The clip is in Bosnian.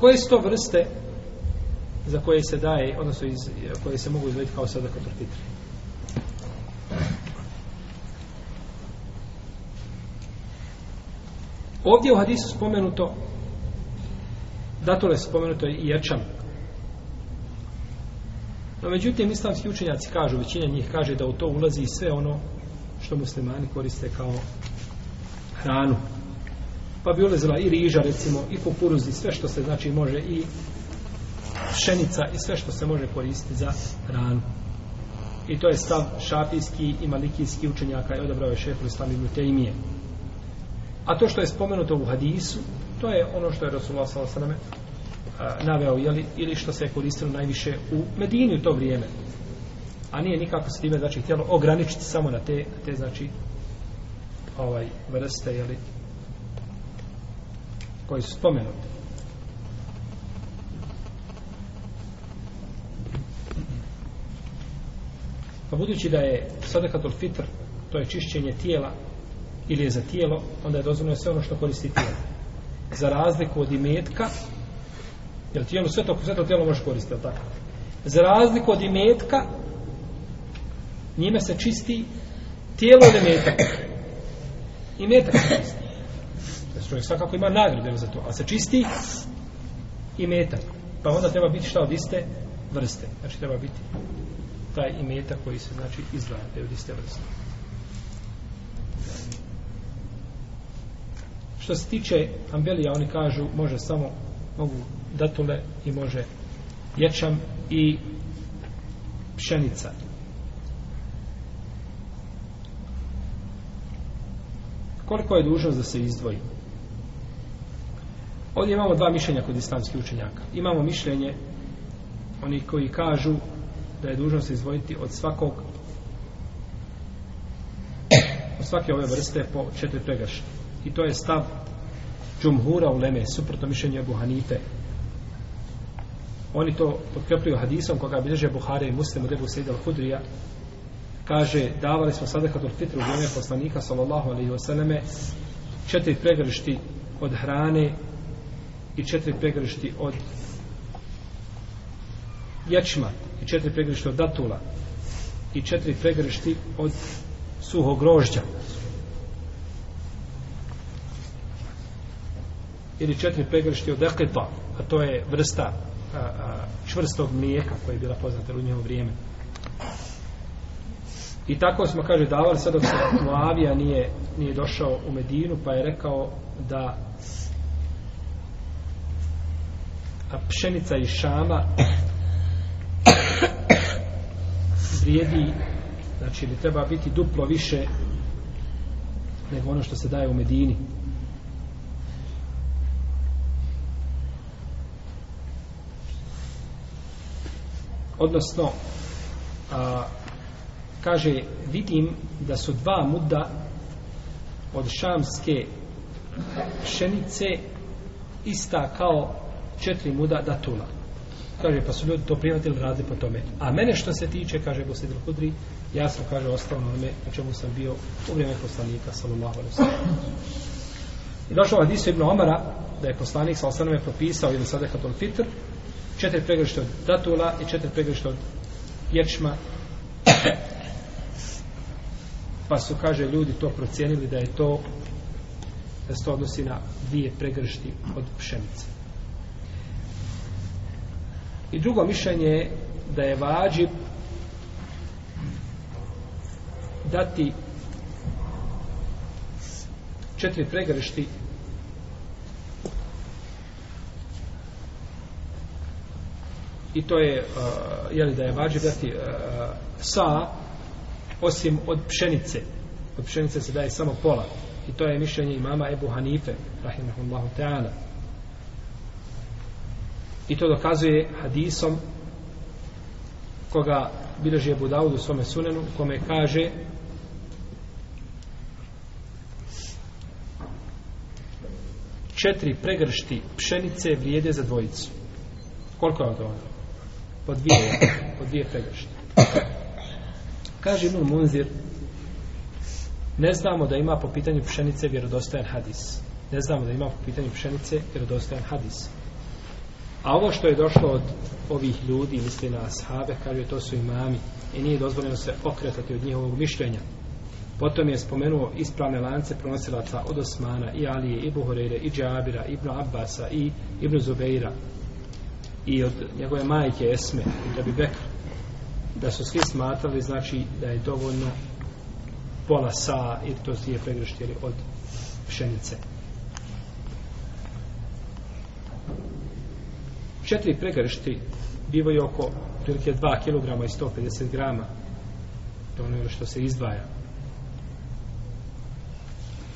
Koje su to vrste za koje se daje, odnosno iz, koje se mogu izvediti kao sada kod fitri? Ovdje u hadisu spomenuto datule spomenuto i ječam. No međutim, islamski učenjaci kažu, većina njih kaže da u to ulazi sve ono što muslimani koriste kao hranu pa bi ulazila i riža recimo i kukuruz i sve što se znači može i pšenica i sve što se može koristiti za ranu i to je stav šafijski i malikijski učenjaka je odabrao je šefu islami mutejmije a to što je spomenuto u hadisu to je ono što je Rasulullah s.a.v. naveo jeli, ili što se je koristilo najviše u Medini u to vrijeme a nije nikako se time znači htjelo ograničiti samo na te, te znači ovaj vrste jeli, li koji su spomenuti. Pa budući da je sadakatul fitr, to je čišćenje tijela, ili je za tijelo, onda je dozvoljeno sve ono što koristi tijelo. Za razliku od imetka, jer tijelo, sve to, sve to tijelo može koristiti, tako? Za razliku od imetka, njime se čisti tijelo od imetka. Imetak se čisti. Da se čovjek svakako ima nagradu za to. A se čisti i metak. Pa onda treba biti šta od iste vrste. Znači treba biti taj i metak koji se znači izdvaja te od iste vrste. Što se tiče ambelija, oni kažu može samo mogu datule i može ječam i pšenica. Koliko je dužnost da se izdvoji? Ovdje imamo dva mišljenja kod islamskih učenjaka. Imamo mišljenje oni koji kažu da je dužno se izvojiti od svakog od svake ove vrste po četiri pregaša. I to je stav džumhura u leme, suprotno mišljenje Abu Hanife. Oni to potkrepljuju hadisom koga bilježe Buhare i muslimu debu Sejda al-Hudrija kaže davali smo sada kad u vrijeme poslanika sallallahu alaihi wasallame četiri pregršti od hrane i četiri pregršti od ječma i četiri pregršti od datula i četiri pregršti od suhog grožđa ili četiri pregršti od ekipa a to je vrsta a, a, čvrstog mlijeka koja je bila poznata u njemu vrijeme i tako smo kaže davali sad dok se Moavija nije, nije došao u Medinu pa je rekao da a pšenica iz Šama vrijedi znači li treba biti duplo više nego ono što se daje u Medini odnosno a, kaže vidim da su dva muda od šamske pšenice ista kao četiri muda da tula. Kaže, pa su ljudi to prijatelji radili po tome. A mene što se tiče, kaže Bosidr Kudri, ja sam, kaže, ostao na ome na čemu sam bio u vrijeme poslanika, sallallahu alaihi sallam. I došlo ovaj disu Ibn Omara, da je poslanik sa osanome propisao ili sada katol fitr, četiri pregrište od datula i četiri pregrište od ječma. Pa su, kaže, ljudi to procijenili da je to da se to odnosi na dvije pregršti od pšenice. I drugo mišljenje je da je vađib dati četiri pregršti i to je uh, jeli da je vađib dati uh, sa osim od pšenice od pšenice se daje samo pola i to je mišljenje imama Ebu Hanife rahimahullahu ta'ala I to dokazuje hadisom koga bilježi Ebu Dawud u svome sunenu, kome kaže četiri pregršti pšenice vrijede za dvojicu. Koliko je ono dovoljno? Po dvije, po dvije pregršti. Kaže Ibn Munzir, ne znamo da ima po pitanju pšenice vjerodostojan hadis. Ne znamo da ima po pitanju pšenice vjerodostojan hadis. A ovo što je došlo od ovih ljudi, misli na ashave, kaže to su imami i nije dozvoljeno se okretati od njihovog mišljenja. Potom je spomenuo ispravne lance pronosilaca od Osmana i Alije i Buhorejre i Džabira i Ibnu Abbasa i Ibnu Zubeira i od njegove majke Esme i da bi Bekr da su svi smatrali znači da je dovoljno pola sa i to je pregrištili od pšenice. četiri pregršti bivaju oko prilike 2 kg i 150 g to ono što se izdvaja